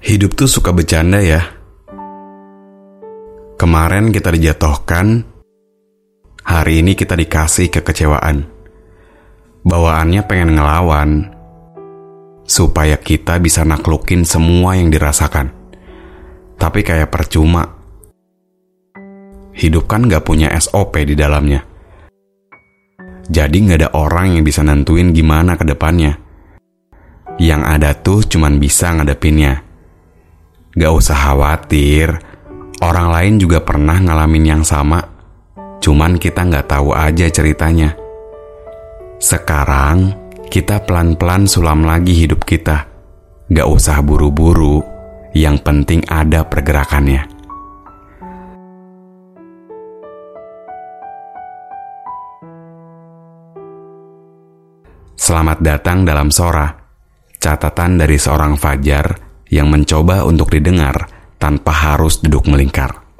Hidup tuh suka bercanda ya. Kemarin kita dijatuhkan, hari ini kita dikasih kekecewaan. Bawaannya pengen ngelawan, supaya kita bisa naklukin semua yang dirasakan. Tapi kayak percuma. Hidup kan gak punya SOP di dalamnya. Jadi gak ada orang yang bisa nentuin gimana ke depannya. Yang ada tuh cuman bisa ngadepinnya. Gak usah khawatir, orang lain juga pernah ngalamin yang sama. Cuman kita nggak tahu aja ceritanya. Sekarang kita pelan-pelan sulam lagi hidup kita. Gak usah buru-buru, yang penting ada pergerakannya. Selamat datang dalam Sora, catatan dari seorang Fajar yang mencoba untuk didengar tanpa harus duduk melingkar.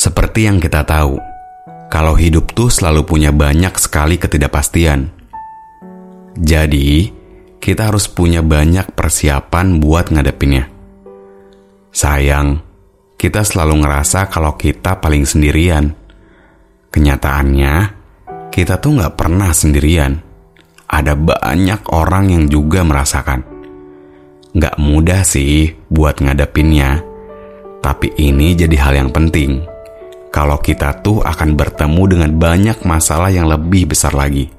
Seperti yang kita tahu, kalau hidup tuh selalu punya banyak sekali ketidakpastian. Jadi, kita harus punya banyak persiapan buat ngadepinnya. Sayang, kita selalu ngerasa kalau kita paling sendirian. Kenyataannya, kita tuh nggak pernah sendirian. Ada banyak orang yang juga merasakan. Nggak mudah sih buat ngadepinnya, tapi ini jadi hal yang penting. Kalau kita tuh akan bertemu dengan banyak masalah yang lebih besar lagi.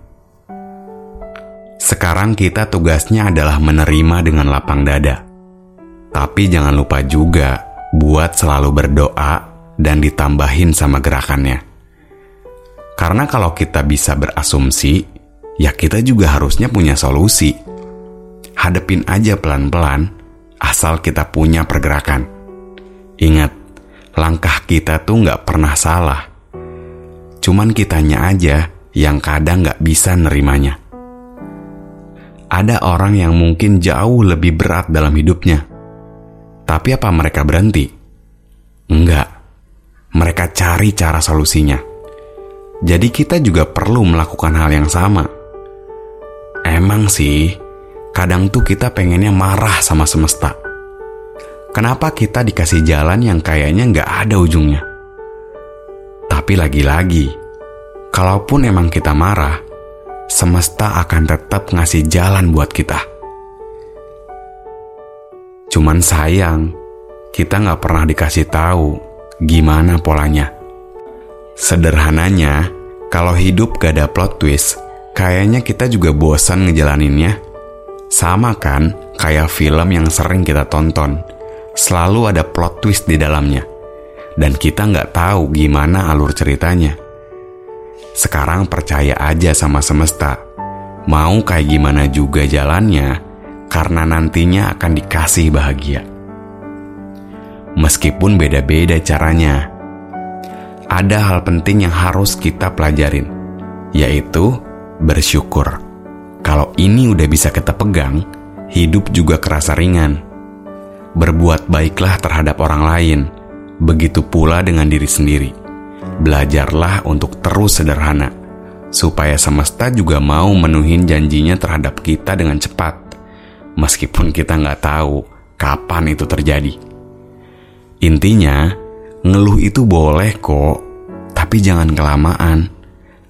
Sekarang kita tugasnya adalah menerima dengan lapang dada. Tapi jangan lupa juga buat selalu berdoa dan ditambahin sama gerakannya. Karena kalau kita bisa berasumsi, ya kita juga harusnya punya solusi. Hadepin aja pelan-pelan, asal kita punya pergerakan. Ingat, langkah kita tuh nggak pernah salah. Cuman kitanya aja yang kadang nggak bisa nerimanya. Ada orang yang mungkin jauh lebih berat dalam hidupnya. Tapi apa mereka berhenti? Enggak. Mereka cari cara solusinya. Jadi kita juga perlu melakukan hal yang sama. Emang sih, kadang tuh kita pengennya marah sama semesta. Kenapa kita dikasih jalan yang kayaknya nggak ada ujungnya? Tapi lagi-lagi, kalaupun emang kita marah, semesta akan tetap ngasih jalan buat kita. Cuman sayang, kita nggak pernah dikasih tahu gimana polanya. Sederhananya, kalau hidup gak ada plot twist, kayaknya kita juga bosan ngejalaninnya. Sama kan, kayak film yang sering kita tonton. Selalu ada plot twist di dalamnya. Dan kita nggak tahu gimana alur ceritanya. Sekarang percaya aja sama semesta. Mau kayak gimana juga jalannya, karena nantinya akan dikasih bahagia. Meskipun beda-beda caranya, ada hal penting yang harus kita pelajarin, yaitu bersyukur. Kalau ini udah bisa kita pegang, hidup juga kerasa ringan. Berbuat baiklah terhadap orang lain, begitu pula dengan diri sendiri. Belajarlah untuk terus sederhana, supaya semesta juga mau menuhin janjinya terhadap kita dengan cepat, meskipun kita nggak tahu kapan itu terjadi. Intinya, ngeluh itu boleh kok, tapi jangan kelamaan.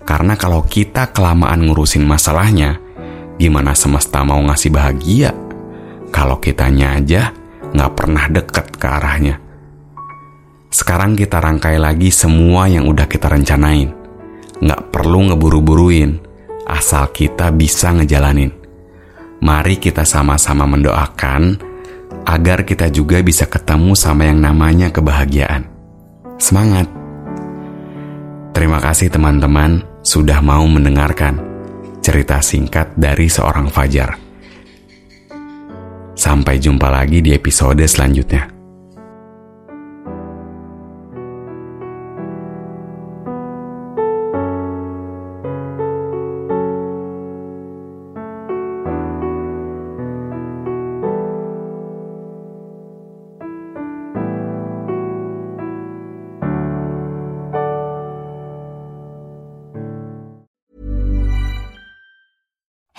Karena kalau kita kelamaan ngurusin masalahnya, gimana semesta mau ngasih bahagia? Kalau kitanya aja nggak pernah deket ke arahnya. Sekarang kita rangkai lagi semua yang udah kita rencanain. Nggak perlu ngeburu-buruin, asal kita bisa ngejalanin. Mari kita sama-sama mendoakan agar kita juga bisa ketemu sama yang namanya kebahagiaan. Semangat! Terima kasih teman-teman sudah mau mendengarkan cerita singkat dari seorang Fajar. Sampai jumpa lagi di episode selanjutnya.